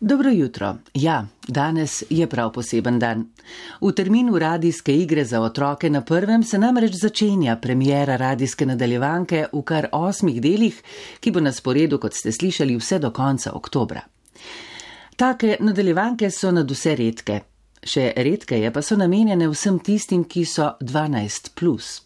Dobro jutro. Ja, danes je prav poseben dan. V terminu radijske igre za otroke na prvem se namreč začenja premjera radijske nadaljevanke v kar osmih delih, ki bo na sporedu, kot ste slišali, vse do konca oktobra. Take nadaljevanke so nad vse redke. Še redkeje pa so namenjene vsem tistim, ki so 12. Plus.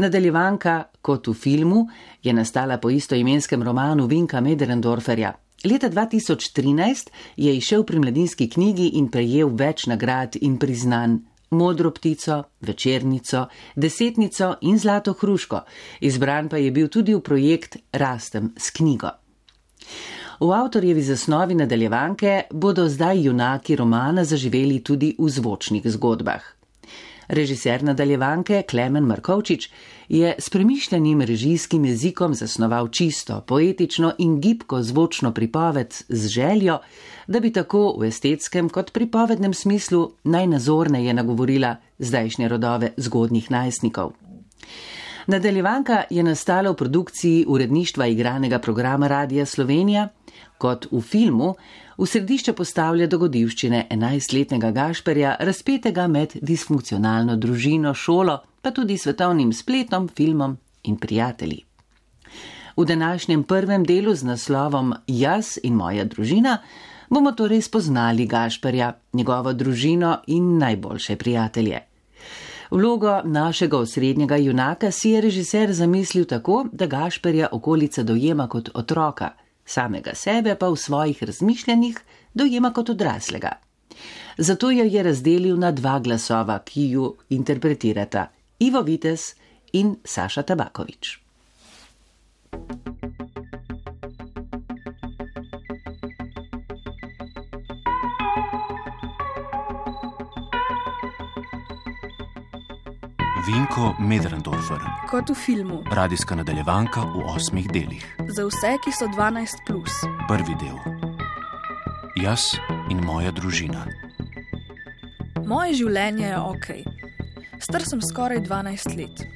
Nadaljevanka, kot v filmu, je nastala po istoimenskem romanu Vinka Mederendorferja. Leta 2013 je išel pri mladinski knjigi in prejel več nagrad in priznanj. Modro ptico, večernico, desetnico in zlato hruško. Izbran pa je bil tudi v projekt Rastem s knjigo. V avtorjevi zasnovi nadaljevanke bodo zdaj junaki romana zaživeli tudi v zvočnih zgodbah. Režiser nadaljevanke Klemen Markovčič je s premišljenim režijskim jezikom zasnoval čisto, poetično in gibko zvočno pripoved z željo, da bi tako v estetskem kot pripovednem smislu najnazorneje nagovorila zdajšnje rodove zgodnjih najstnikov. Nadaljevanka je nastala v produkciji uredništva igranega programa Radija Slovenija, kot v filmu, v središče postavlja dogodivščine enajstletnega Gašperja, razpetega med disfunkcionalno družino, šolo, pa tudi svetovnim spletom, filmom in prijatelji. V današnjem prvem delu z naslovom Jaz in moja družina bomo torej spoznali Gašperja, njegovo družino in najboljše prijatelje. Vlogo našega osrednjega junaka si je režiser zamislil tako, da Gašperja okolica dojema kot otroka, samega sebe pa v svojih razmišljanjih dojema kot odraslega. Zato jo je razdelil na dva glasova, ki ju interpretirata Ivo Vites in Saša Tabakovič. Vinko Medrendorfer. Kot v filmu. Radijska nadaljevanka v osmih delih. Za vse, ki so 12. Plus. Prvi del. Jaz in moja družina. Moje življenje je ok. Star sem skoraj 12 let.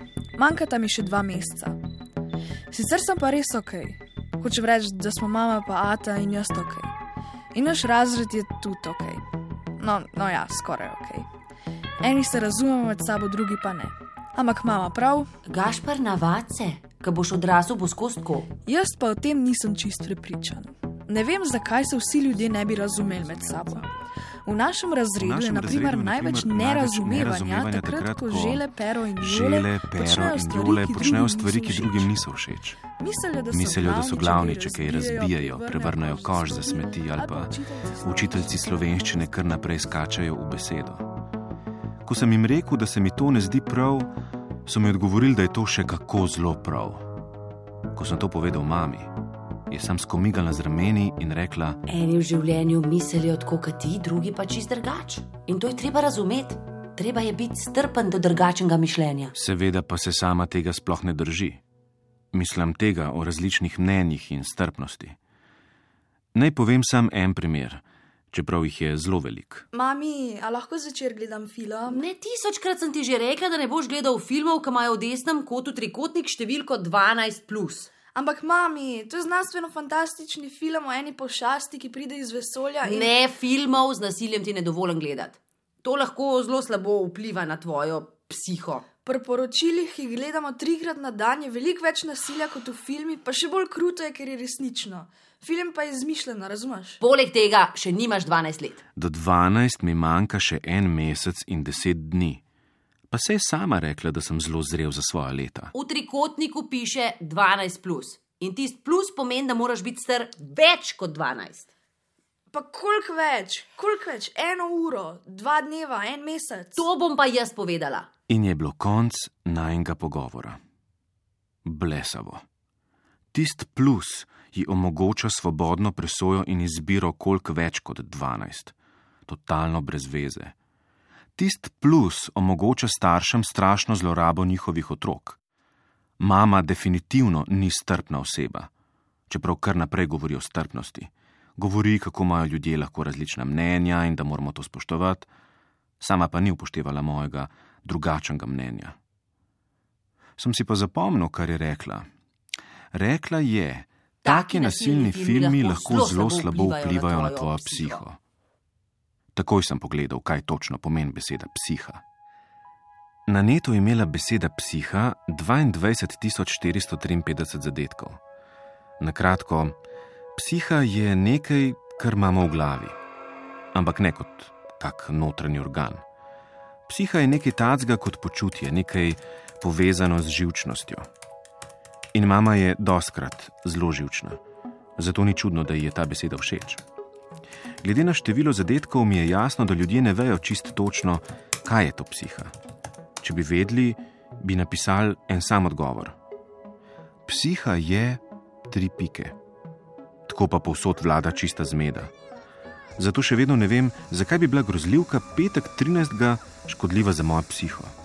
Manjkata mi še dva meseca. Sicer sem pa res ok. Hočem reči, da smo mama pa Ata in jaz ok. In naš razred je tudi ok. No, no ja, skoraj ok. Eni se razumemo med sabo, drugi pa ne. Ampak mama prav. Gašpar navadce, ko boš odrasel, bo skostko. Jaz pa o tem nisem čist prepričan. Ne vem, zakaj se vsi ljudje ne bi razumeli med sabo. V našem razredu našem je naprimer razredu, največ nerazumevanja, takrat, takrat, ko žele, pero in Žele, pero počnejo in stvari, jole ki počnejo drugim stvari, ki niso drugim niso všeč. Mislijo, da so Mislijo, da so glavni, če kaj razbijajo, prevrnejo prevrnejo koš za smeti ali pa učiteljci slovenščine kar naprej skačajo v besedo. Ko sem jim rekel, da se mi to ne zdi prav, so mi odgovorili, da je to še kako zelo prav. Ko sem to povedal mami, je sam skomigala z rameni in rekla: Eni v življenju mislijo tako kot ti, drugi pa čist drugač. In to je treba razumeti. Treba je biti strpen do drugačnega mišljenja. Seveda pa se sama tega sploh ne drži. Mislim tega o različnih mnenjih in strpnosti. Naj povem sam en primer, čeprav jih je zelo velik. Mami, a lahko zvečer gledam film? Ne tisočkrat sem ti že rekla, da ne boš gledal filmov, ki imajo v desnem kotu trikotnik številko 12. Ampak, mami, to je znanstveno-fantastični film o eni pošasti, ki pride iz vesolja. In... Ne filmov z nasiljem ti ne dovolim gledati. To lahko zelo slabo vpliva na tvojo psiho. Pri poročilih, ki jih gledamo trikrat na dan, je veliko več nasilja kot v filmih, pa še bolj kruto je, ker je resnično. Film pa je izmišljen, razumeš? Poleg tega še nimaš 12 let. Do 12 mi manjka še en mesec in 10 dni. Pa se je sama rekla, da sem zelo zrel za svoja leta. V trikotniku piše 12. Plus. In tisti plus pomeni, da moraš biti star več kot 12. Pa koliko več, koliko več, eno uro, dva dneva, en mesec. To bom pa jaz povedala. In je bilo konc najnega pogovora. Blesavo. Tist plus ji omogoča svobodno presojo in izbiro koliko več kot 12. Totalno brez veze. Tist plus omogoča staršem strašno zlorabo njihovih otrok. Mama definitivno ni strpna oseba, čeprav kar naprej govori o strpnosti. Govori, kako imajo ljudje lahko različna mnenja in da moramo to spoštovati, sama pa ni upoštevala mojega drugačnega mnenja. Sem si pa zapomnil, kar je rekla. Rekla je, Taki nasilni filmi lahko zelo slabo vplivajo na tvojo psiho. Takoj sem pogledal, kaj točno pomeni beseda psiha. Na netu je imela beseda psiha 22.453 zadetkov. Na kratko, psiha je nekaj, kar imamo v glavi, ampak ne kot kak notranji organ. Psiha je nekaj tacga kot počutje, nekaj povezano z živčnostjo. In mama je doskrat zelo živčna, zato ni čudno, da ji je ta beseda všeč. Glede na število zadetkov mi je jasno, da ljudje ne vejo čist točno, kaj je to psiha. Če bi vedeli, bi napisali en sam odgovor. Psiha je tri pike. Tako pa povsod vlada čista zmeda. Zato še vedno ne vem, zakaj bi bila grozljivka petek 13. škodljiva za mojo psiho.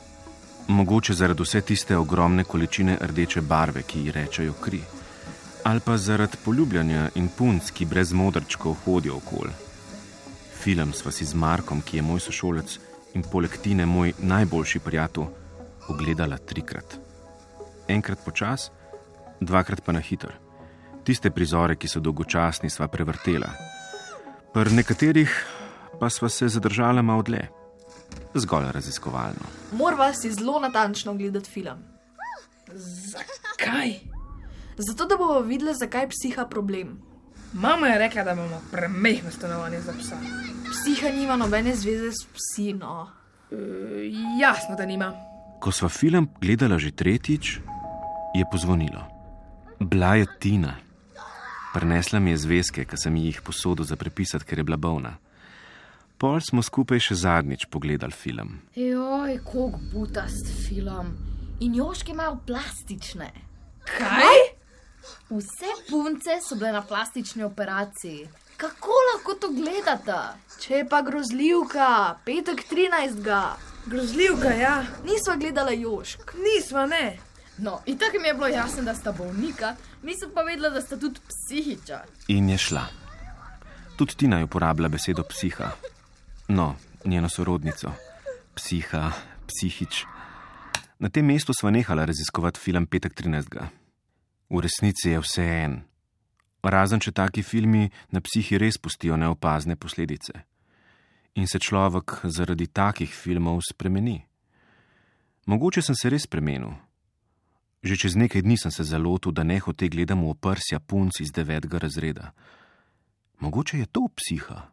Mogoče zaradi vse tiste ogromne količine rdeče barve, ki ji rečejo kri, ali pa zaradi poljubljanja in punc, ki brez modrčkov hodijo okoli. Film sva si z Markom, ki je moj sošolec in poleg Tine moj najboljši prijatelj, ogledala trikrat. Enkrat počas, dvakrat pa na hiter. Tiste prizore, ki so dolgočasni, sva prevrtela. Pri nekaterih pa sva se zadržala malo dlje, zgolj raziskovalno. Morava si zelo natančno ogledati film. Kaj? Zato, da bomo videli, zakaj je psiha problem. Mama je rekla, da imamo premehno stanovanje za psa. Psiha nima nobene zveze s psi, no. E, jasno, da nima. Ko sva film gledala že tretjič, je pozvonilo. Bila je Tina. Prinesla mi je zvezke, ki sem jih posodil za prepisati, ker je bila bolna. Pol smo skupaj še zadnjič pogledali film. Joj, kako butast film. In joške imajo plastične. Kaj? Vse punce so bile na plastični operaciji. Kako lahko to gledate? Če je pa grozljivka, petek 13. Grozljivka, ja. Nisva gledala jošk. Nisva, ne. No, in tako mi je bilo jasno, da sta bolnika, nisem pa vedela, da sta tudi psihiča. In je šla. Tudi Tina je uporabila besedo psiha. No, njeno sorodnico. Psiha, psihič. Na tem mestu sva nehala raziskovati film Petek 13. V resnici je vse en. Razen če taki filmi na psihi res pustijo neopazne posledice. In se človek zaradi takih filmov spremeni. Mogoče sem se res spremenil. Že čez nekaj dni sem se zalotil, da ne hote gledam v oprsja punc iz devetega razreda. Mogoče je to psiha.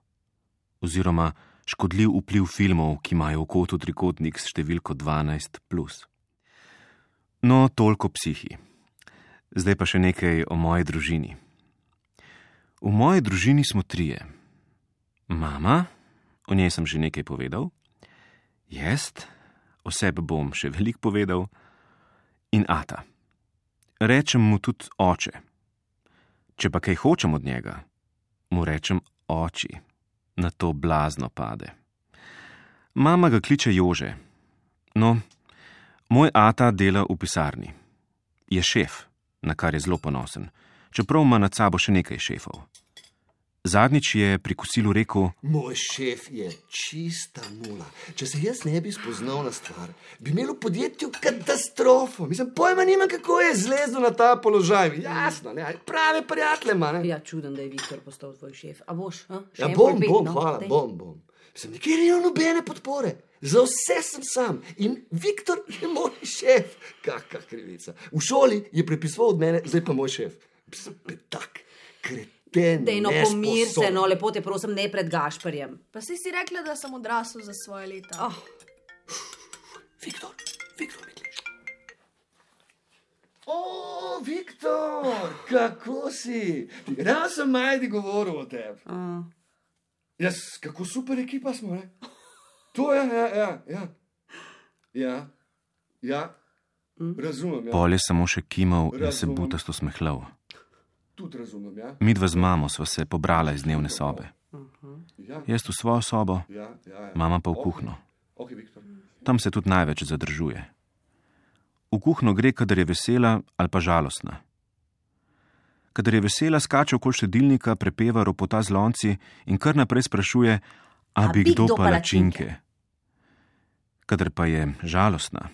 Oziroma škodljiv vpliv filmov, ki imajo v kotu trikotnik s številko 12. No, toliko psihi. Zdaj pa še nekaj o moji družini. V moji družini smo trije. Mama, o njej sem že nekaj povedal, jaz, o sebi bom še veliko povedal, in Ata. Rečem mu tudi oče. Če pa kaj hočem od njega, mu rečem oči, na to blazno pade. Mama ga kliče Jože. No, moj Ata dela v pisarni. Je šef, na kar je zelo ponosen, čeprav ima nad sabo še nekaj šefov. Zadnjič je pri kosilu rekel: Moj šef je čista nula. Če se jaz ne bi spoznal na stvar, bi imel v podjetju katastrofo. Mislim, pojma nima, kako je zlezel na ta položaj. Jasno, ne, prave prijatelje ima. Ne? Ja, čuden, da je Viktor postal tvoj šef. A boš? A? Še Ja, bom, bom, no? hvala, Daj. bom, bom. Sem nikjer ni nobene podpore. Za vse sem sam in Viktor je moj šef. Kakšna krivica. V šoli je prepisoval od mene, zdaj pa moj šef. Sem petak, kreten. Dej no, pomir se, no, lepo te prosim, ne pred Gašparjem. Pa si si rekla, da sem odrasel za svoje leta. Oh. Viktor, Viktor, misliš? O, Viktor, kako si? Raz sem majdi govoril o tebi. Uh. Jaz, kako super ekipa smo, ne? To je, ja, ja, ja. Ja, ja. Razumem, ja. Pol je samo še kimal in se butasto smehljal. Tudi razumem, ja. Midva z mamo sva se pobrala iz dnevne sobe. Ja, Jaz v svojo sobo, ja, ja. ja. mama pa v Okej, kuhno. Ok, Viktor. Tam se tudi največ zadržuje. V kuhno gre, kadar je vesela ali pa žalostna. Kadar je vesela, skače okoli štedilnika, prepeva ropota z lonci in kar naprej sprašuje, a bi kdo palačinke. Kadar pa je žalostna,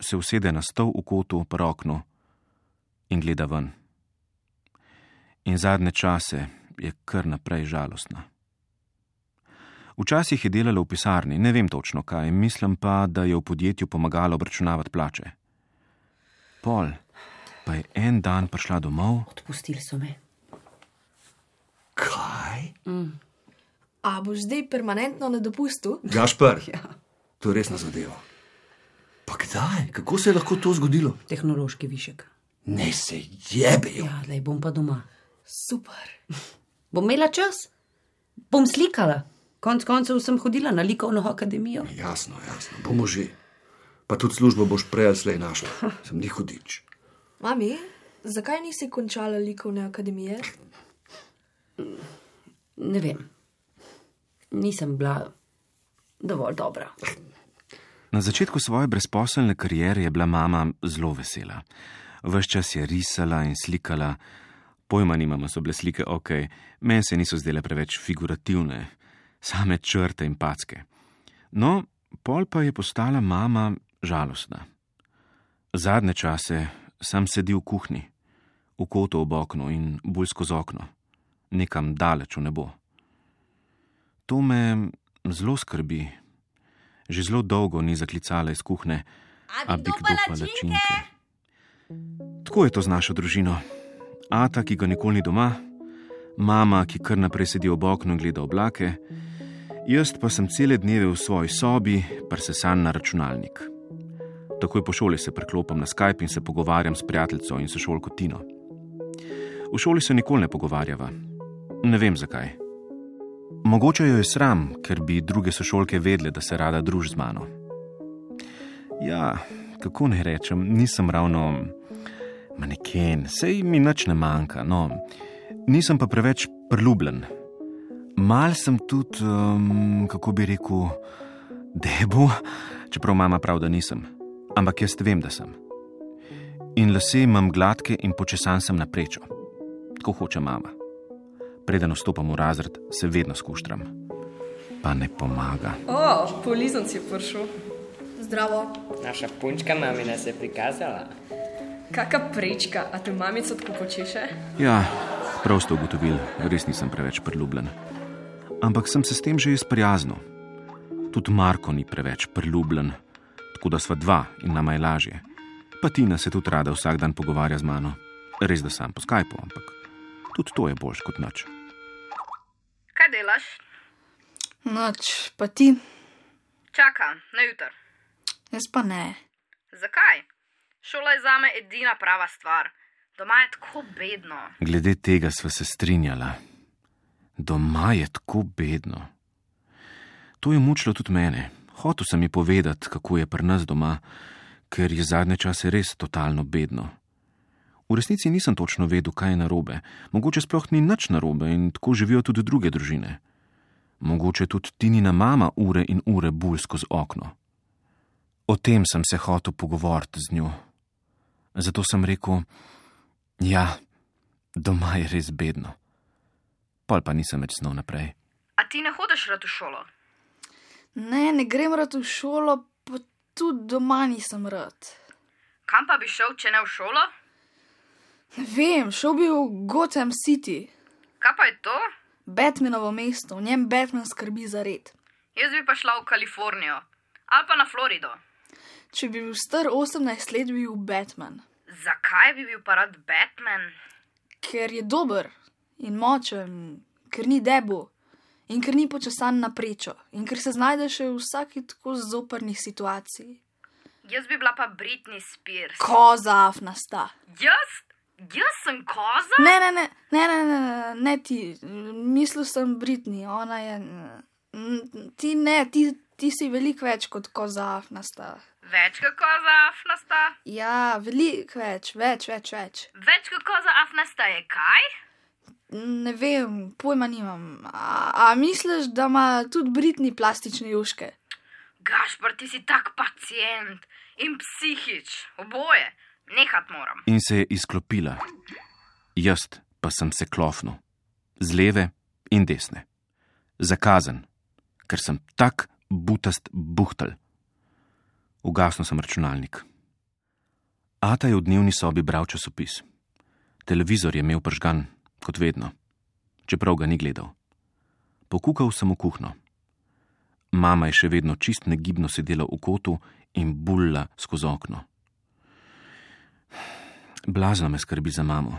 se usede na stol v kotu pri oknu in gleda ven. In zadnje čase je kar naprej žalostna. Včasih je delala v pisarni, ne vem točno kaj, mislim pa, da je v podjetju pomagala obračunavati plače. Pol pa je en dan prišla domov, Odpustili so me. Kaj? A boš zdaj permanentno na dopustu? Gašpar, ja. to je resna zadeva. Pa kdaj? Kako se je lahko to zgodilo? Tehnološki višek. Ne se jebejo. Ja, da bom pa doma. Super. Bom imela čas, bom slikala. Konec koncev sem hodila na likovno akademijo. Jasno, jasno, bomo že. Pa tudi službo boš prej ali slej našla. Sem ni hudič. Mami, zakaj nisi končala likovne akademije? Ne vem, nisem bila dovolj dobra. Na začetku svoje brezposelne kariere je bila mama zelo vesela. Ves čas je risala in slikala, pojma nimamo, so bile slike ok, meni se niso zdele preveč figurativne, same črte in packe. No, pol pa je postala mama žalostna. Zadnje čase sem sedel v kuhinji, v kotu ob oknu in bolj skozi okno, nekam daleč v nebo. To me zelo skrbi. Že zelo dolgo ni zaklicala iz kuhne, a bi kdo palačinke. Tako je to z našo družino. Ata, ki ga nikoli ni doma, mama, ki kar naprej sedi ob oknu in gleda oblake, jaz pa sem cele dneve v svoji sobi, presesan na računalnik. Takoj po šoli se preklopim na Skype in se pogovarjam s prijateljico in sošolko Tino. V šoli se nikoli ne pogovarjava. Ne vem zakaj. Mogoče jo je sram, ker bi druge sošolke vedle, da se rada druži z mano. Ja, kako naj rečem, nisem ravno maneken, sej mi nič ne manjka, no, nisem pa preveč priljubljen. Mal sem tudi, um, kako bi rekel, debo, čeprav mama pravi, da nisem, ampak jaz vem, da sem. In lase imam gladke in počesan sem na prečo, tako hoče mama. Preden vstopam v razred, se vedno skuštram. Pa ne pomaga. O, polizon si je prišel. Zdravo. Naša punčka mamina se je prikazala. Kaka prečka, a te mamico tako počeše? Ja, prav ste ugotovili, res nisem preveč priljubljen. Ampak sem se s tem že izprijaznil. Tudi Marko ni preveč priljubljen, tako da sva dva in nama je lažje. Pa Tina se tudi rada vsak dan pogovarja z mano. Res da sam po Skypu, ampak tudi to je boljš kot noč. Kaj delaš? Noč, pa ti, Čakam, na jutr. jaz pa ne. Zakaj? Šola je zame edina prava stvar. Doma je tako bedno. Glede tega sva se strinjala. Doma je tako bedno. To je mučilo tudi mene. Hotel sem ji povedati, kako je pri nas doma, ker je zadnje čase res totalno bedno. V resnici nisem točno vedel, kaj je narobe. Mogoče sploh ni nič narobe in tako živijo tudi druge družine. Mogoče tudi Tinina mama ure in ure bulj skozi okno. O tem sem se hotel pogovoriti z njo. Zato sem rekel: Ja, doma je res bedno. Pol pa nisem več snov naprej. A ti ne hodiš rad v šolo? Ne, ne grem rad v šolo, pa tudi doma nisem rad. Kam pa bi šel, če ne v šolo? Ne vem, šel bi v Gotham City, Kaj pa je to? Batmanovo mesto, v njem Batman skrbi za red. Jaz bi pa šla v Kalifornijo ali pa na Florido. Če bi bil star 18 let, bi bil Batman, Zakaj bi bil pa rad Batman? ker je dober in močen, ker ni debo in ker ni počasan na prečo in ker se znajdeš v vsaki tako zoprni situaciji. Jaz bi bila pa Britney Spears. Koza afnasta. Jaz? Jaz sem koza? Ne, ne, ne, ne, ne, ne, ne, ne ti, mislil sem Britney, ona je. Ti ne, ti, ti si veliko več kot koza afnasta. Več kot koza afnasta? Ja, veliko več, več, več, več. Več kot koza afnasta je kaj? Ne vem, pojma nimam. A, a misliš, da ima tudi Britney plastične juške? Gašpar, ti si tak pacijent in psihič, oboje. Nehat moram. In se je izklopila. Jaz pa sem se klofnil, z leve in desne. Zakazen, ker sem tak butast buhtel. Ugasnil sem računalnik. Ata je v dnevni sobi bral časopis. Televizor je imel pržgan, kot vedno, čeprav ga ni gledal. Pokukal sem v kuhno. Mama je še vedno čist negibno sedela v kotu in bulla skozi okno. Blazno me skrbi za mamo.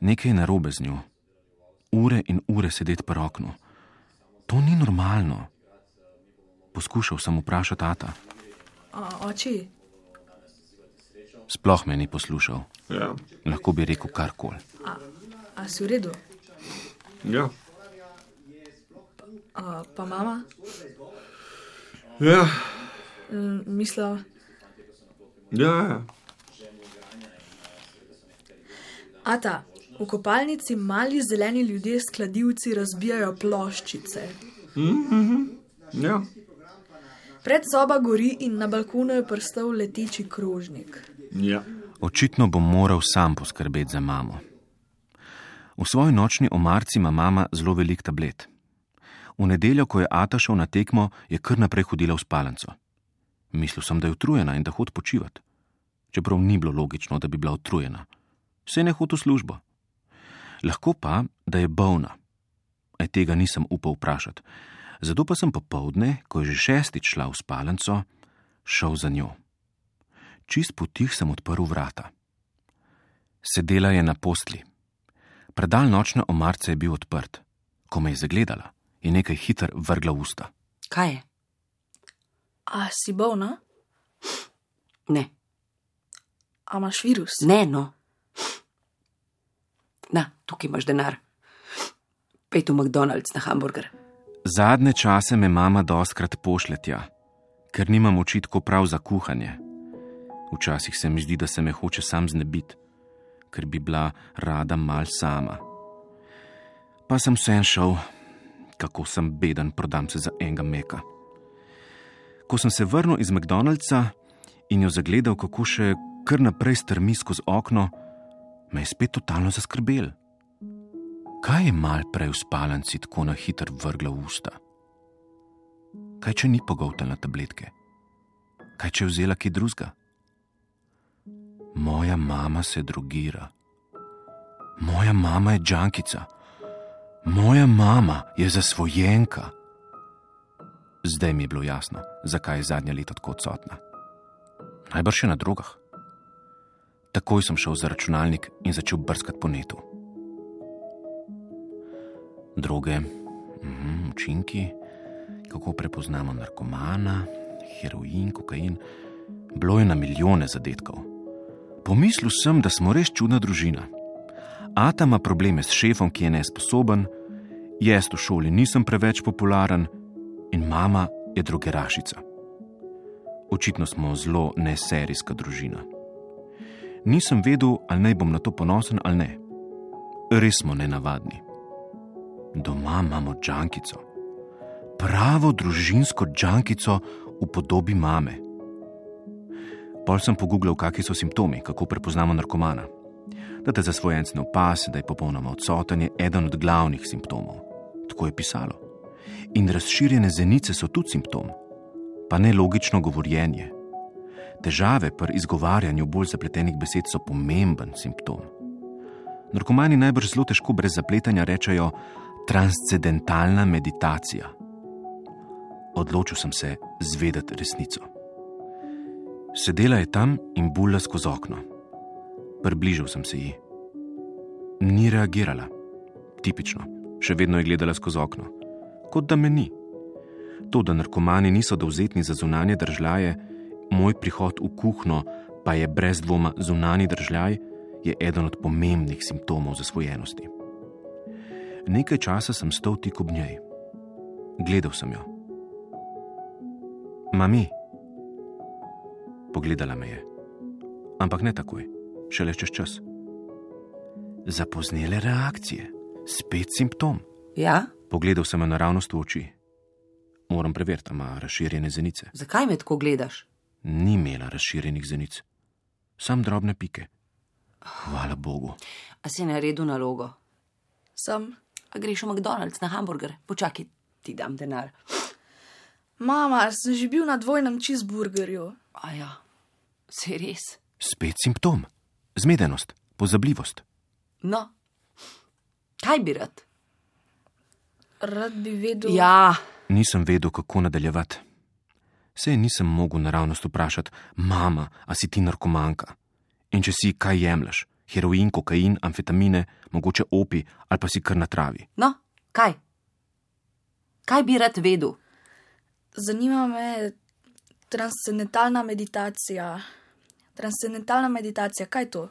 Nekaj je narobe z njo. Ure in ure sedeti pri oknu. To ni normalno. Poskušal sem vprašati tata. A, oči, Sploh me ni poslušal. Ja, Lahko bi rekel karkoli. a, a si v redu? ja. A, pa mama? Ja, Mm, Mislila, ja, ja. ata, v kopalnici mali zeleni ljudje s kladivci razbijajo ploščice. ja. Predsoba gori in na balkonu je prstal leteči krožnik. ja. Očitno bom moral sam poskrbeti za mamo. V svoji nočni omarci ima mama zelo velik tablet. V nedeljo, ko je Ata šel na tekmo, je kar naprej hodila v spalnico. Mislil sem, da je utrujena in da hod počivati. Čeprav ni bilo logično, da bi bila utrujena. Vse ne hod v službo. Lahko pa, da je bolna. E tega nisem upal vprašati. Zato pa sem popovdne, ko je že šestič šla v spalnico, šel za njo. Čist potih sem odprl vrata. Sedela je na postli. Predal nočne omarce je bil odprt. Ko me je zagledala, je nekaj hiter vrgla v usta. Kaj je? A si bolna? Ne, A imaš virus? ne, no. Na, tukaj imaš denar. Pej v McDonald's na hamburger. Zadnje čase me mama doskrat pošlje tja, ker nimam očitkov prav za kuhanje. Včasih se mi zdi, da se me hoče sam znebiti, ker bi bila rada mal sama. Pa sem vsem šel, kako sem beden, prodam se za enega meka. Ko sem se vrnil iz McDonald'sa in jo zagledal, kako še kar naprej strmi skozi okno, me je spet totalno zaskrbel. Kaj je mal prej v spalnici tako na hitro vrgla v usta? Kaj če ni pogoltala tabletke? Kaj če je vzela kaj drugega? Moja mama se drogira. Moja mama je džankica. Moja mama je zasvojenka. Zdaj mi je bilo jasno, zakaj je zadnje leto tako odsotna. Najbrž še na drogah. Takoj sem šel za računalnik in začel brskati po netu. Droge, mhm, učinki, kako prepoznamo narkomana, heroin, kokain. Bilo je na milijone zadetkov. Pomislil sem, da smo res čudna družina. Ata ima probleme s šefom, ki je nesposoben, jaz v šoli nisem preveč popularen in mama je drugerašica. Očitno smo zelo neserijska družina. Nisem vedel, ali naj bom na to ponosen ali ne. Res smo nenavadni. Doma imamo džankico, pravo družinsko džankico v podobi mame. Pol sem pogooglal, kakšni so simptomi, kako prepoznamo narkomana. Da te zasvojenc ne opas, da je popolnoma odsoten, je eden od glavnih simptomov. Tako je pisalo. In razširjene zenice so tudi simptom, pa ne logično govorjenje. Težave pri izgovarjanju bolj zapletenih besed so pomemben simptom. Narkomani najbrž zelo težko brez zapletanja rečejo transcendentalna meditacija. Odločil sem se zvedeti resnico. Sedela je tam in bulla skozi okno. Približal sem se ji. Ni reagirala, tipično, še vedno je gledala skozi okno, kot da me ni. To, da narkomani niso dovzetni za zunanje držljaje, moj prihod v kuhno pa je brez dvoma zunani držljaj, je eden od pomembnih simptomov zasvojenosti. Nekaj časa sem stal tik ob njej. Gledal sem jo. Mami, pogledala me je, ampak ne takoj, šele čez čas. Zapoznele reakcije, spet simptom. Ja, Pogledal sem jo naravnost v oči. Moram preveriti, ima razširjene zenice. zakaj me tako gledaš? Ni imela razširjenih zenic, sam drobne pike. Hvala Bogu. A si naredil nalogo? Sem. A greš v McDonald's na hamburger? Počakaj, ti dam denar. Mama, sem že bil na dvojnem cheeseburgerju. A ja, se res. Spet simptom, zmedenost, pozabljivost. No, Kaj bi rad? Rad bi vedel. Ja, Nisem vedel, kako nadaljevati. Sej nisem mogel naravnost vprašati, mama, a si ti narkomanka? In če si, kaj jemlješ? Heroin, kokain, amfetamine, mogoče opi ali pa si kar na travi. no, kaj? Kaj bi rad vedel? Zanima me transcendentalna meditacija. Transcendentalna meditacija, kaj je to?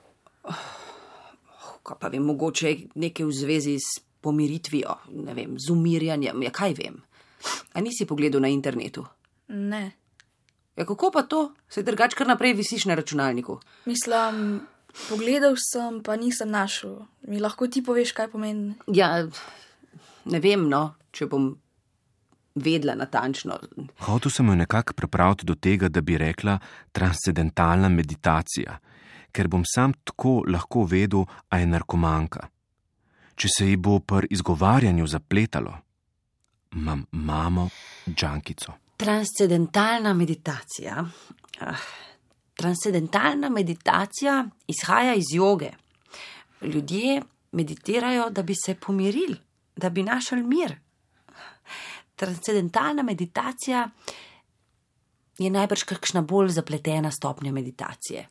Kaj pa vem, mogoče nekaj v zvezi s pomiritvijo, ne vem, z umirjanjem, ja kaj vem. A nisi pogledal na internetu? Ne. Ja, kako pa to? Se drugač kar naprej visiš na računalniku. Mislim, pogledal sem, pa nisem našel. Mi lahko ti poveš, kaj pomeni. Ja, ne vem, no, če bom vedela natančno. Hotel sem jo nekako prepraviti do tega, da bi rekla transcendentalna meditacija, ker bom sam tako lahko vedel, a je narkomanka. Če se ji bo pri izgovarjanju zapletalo, imam mamo džankico. Transcendentalna meditacija. Ah, transcendentalna meditacija izhaja iz joge. Ljudje meditirajo, da bi se pomirili, da bi našli mir. Transcendentalna meditacija je najbrž kakšna bolj zapletena stopnja meditacije.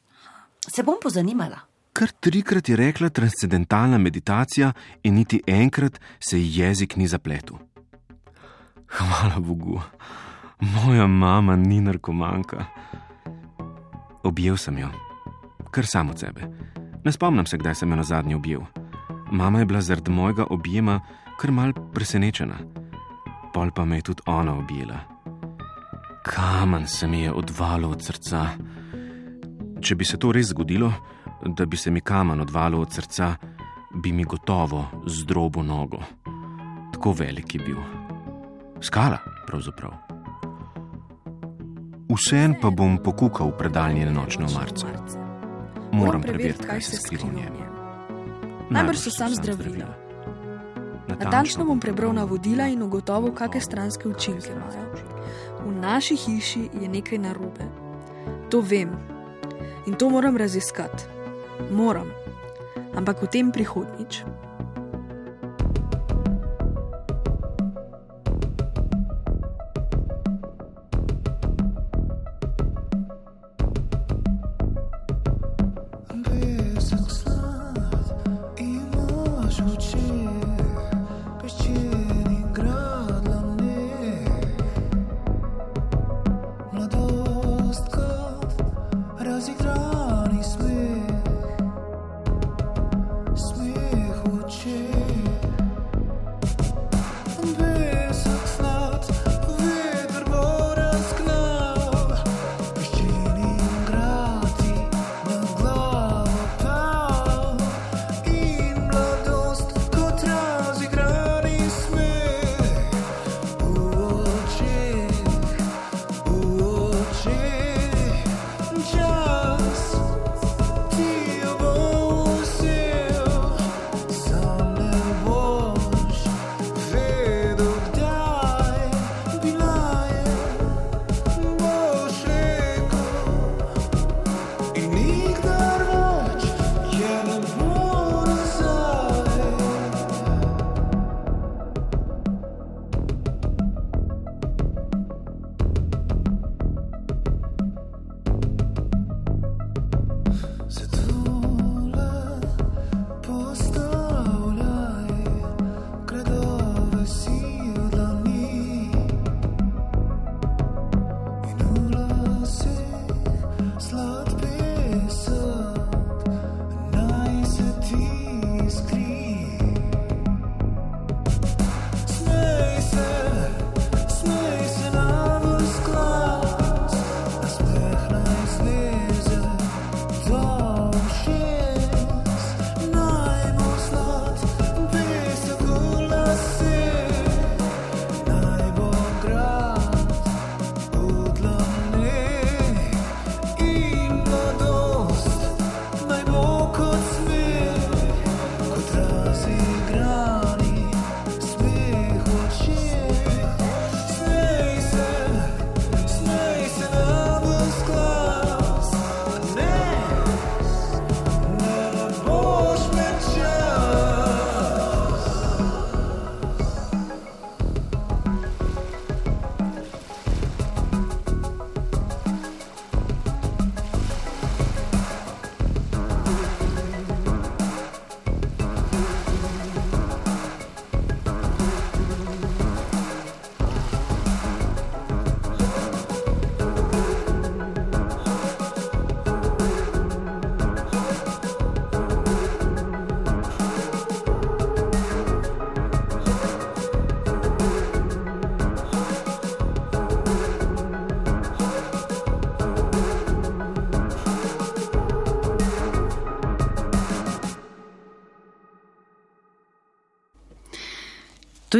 Se bom pozanimala. Kar trikrat je rekla transcendentalna meditacija, in niti enkrat se ji jezik ni zapletel. Hvala Bogu, moja mama ni narkomanka. Objel sem jo, kar sam od sebe. Ne spomnim se, kdaj sem jo na zadnji objel. Mama je bila zaradi mojega objema kar mal presenečena. Pol pa me je tudi ona objela. Kamen se mi je odvalil od srca. Če bi se to res zgodilo, da bi se mi kamen odvalil od srca, bi mi gotovo zdrobo nogo. Tako velik je bil. Skala, pravzaprav. Vseen pa bom pokukal v predaljne nočne omarce. Moram preveriti, kaj se skriva v njem. Najbrž so sam zdravila. Natančno bom prebral navodila in ugotovil, kakšne stranske učinke imajo. V naši hiši je nekaj narobe. To vem in to moram raziskati. Moram, ampak o tem prihodnič.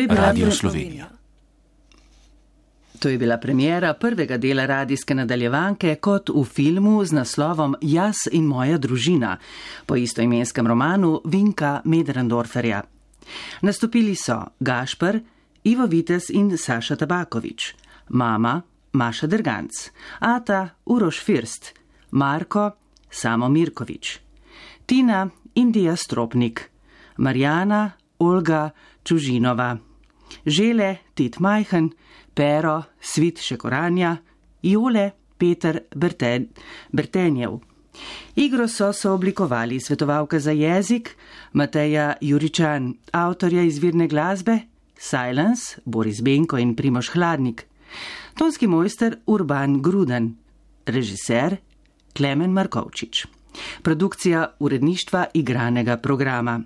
Radio pre- Slovenija. To je bila premjera prvega dela radijske nadaljevanke kot v filmu z naslovom Jaz in moja družina po istoimenskem romanu Vinka Medrendorferja. Nastopili so Gašpr, Ivo Vites in Saša Tabakovič, mama Maša Drganc, Ata Uroš First, Marko Samo Mirkovič, Tina Indija Stropnik, Marjana Olga Čužinova, Žele Tit Majhen, Pero Svit Šekoranja, Jole Peter Berten, Bertenjev. Igro so sooblikovali svetovalka za jezik Mateja Juričan, avtorja izvirne glasbe Silence Boris Benko in Primoš Hladnik, tonski mojster Urban Gruden, režiser Klemen Markovčič. Produkcija uredništva igranega programa.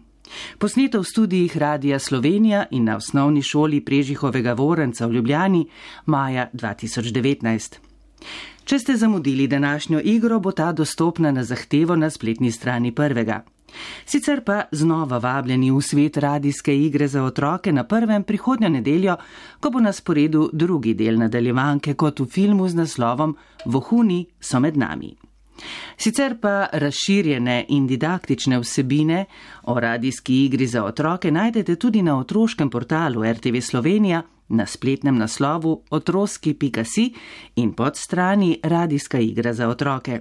Posneto v studijih Radija Slovenija in na osnovni šoli Prežihovega Vorenca v Ljubljani maja 2019. Če ste zamudili današnjo igro, bo ta dostopna na zahtevo na spletni strani prvega. Sicer pa znova vabljeni v svet radijske igre za otroke na prvem prihodnjo nedeljo, ko bo na sporedu drugi del nadaljevanke kot v filmu z naslovom Vohuni so med nami. Sicer pa razširjene in didaktične vsebine o radijski igri za otroke najdete tudi na otroškem portalu RTV Slovenija na spletnem naslovu otroski.si in pod strani Radijska igra za otroke.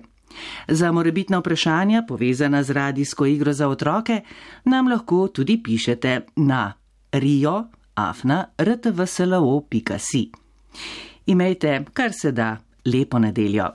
Za morebitna vprašanja povezana z radijsko igro za otroke nam lahko tudi pišete na rio.afna.rtvslo.si. Imejte kar se da lepo nedeljo.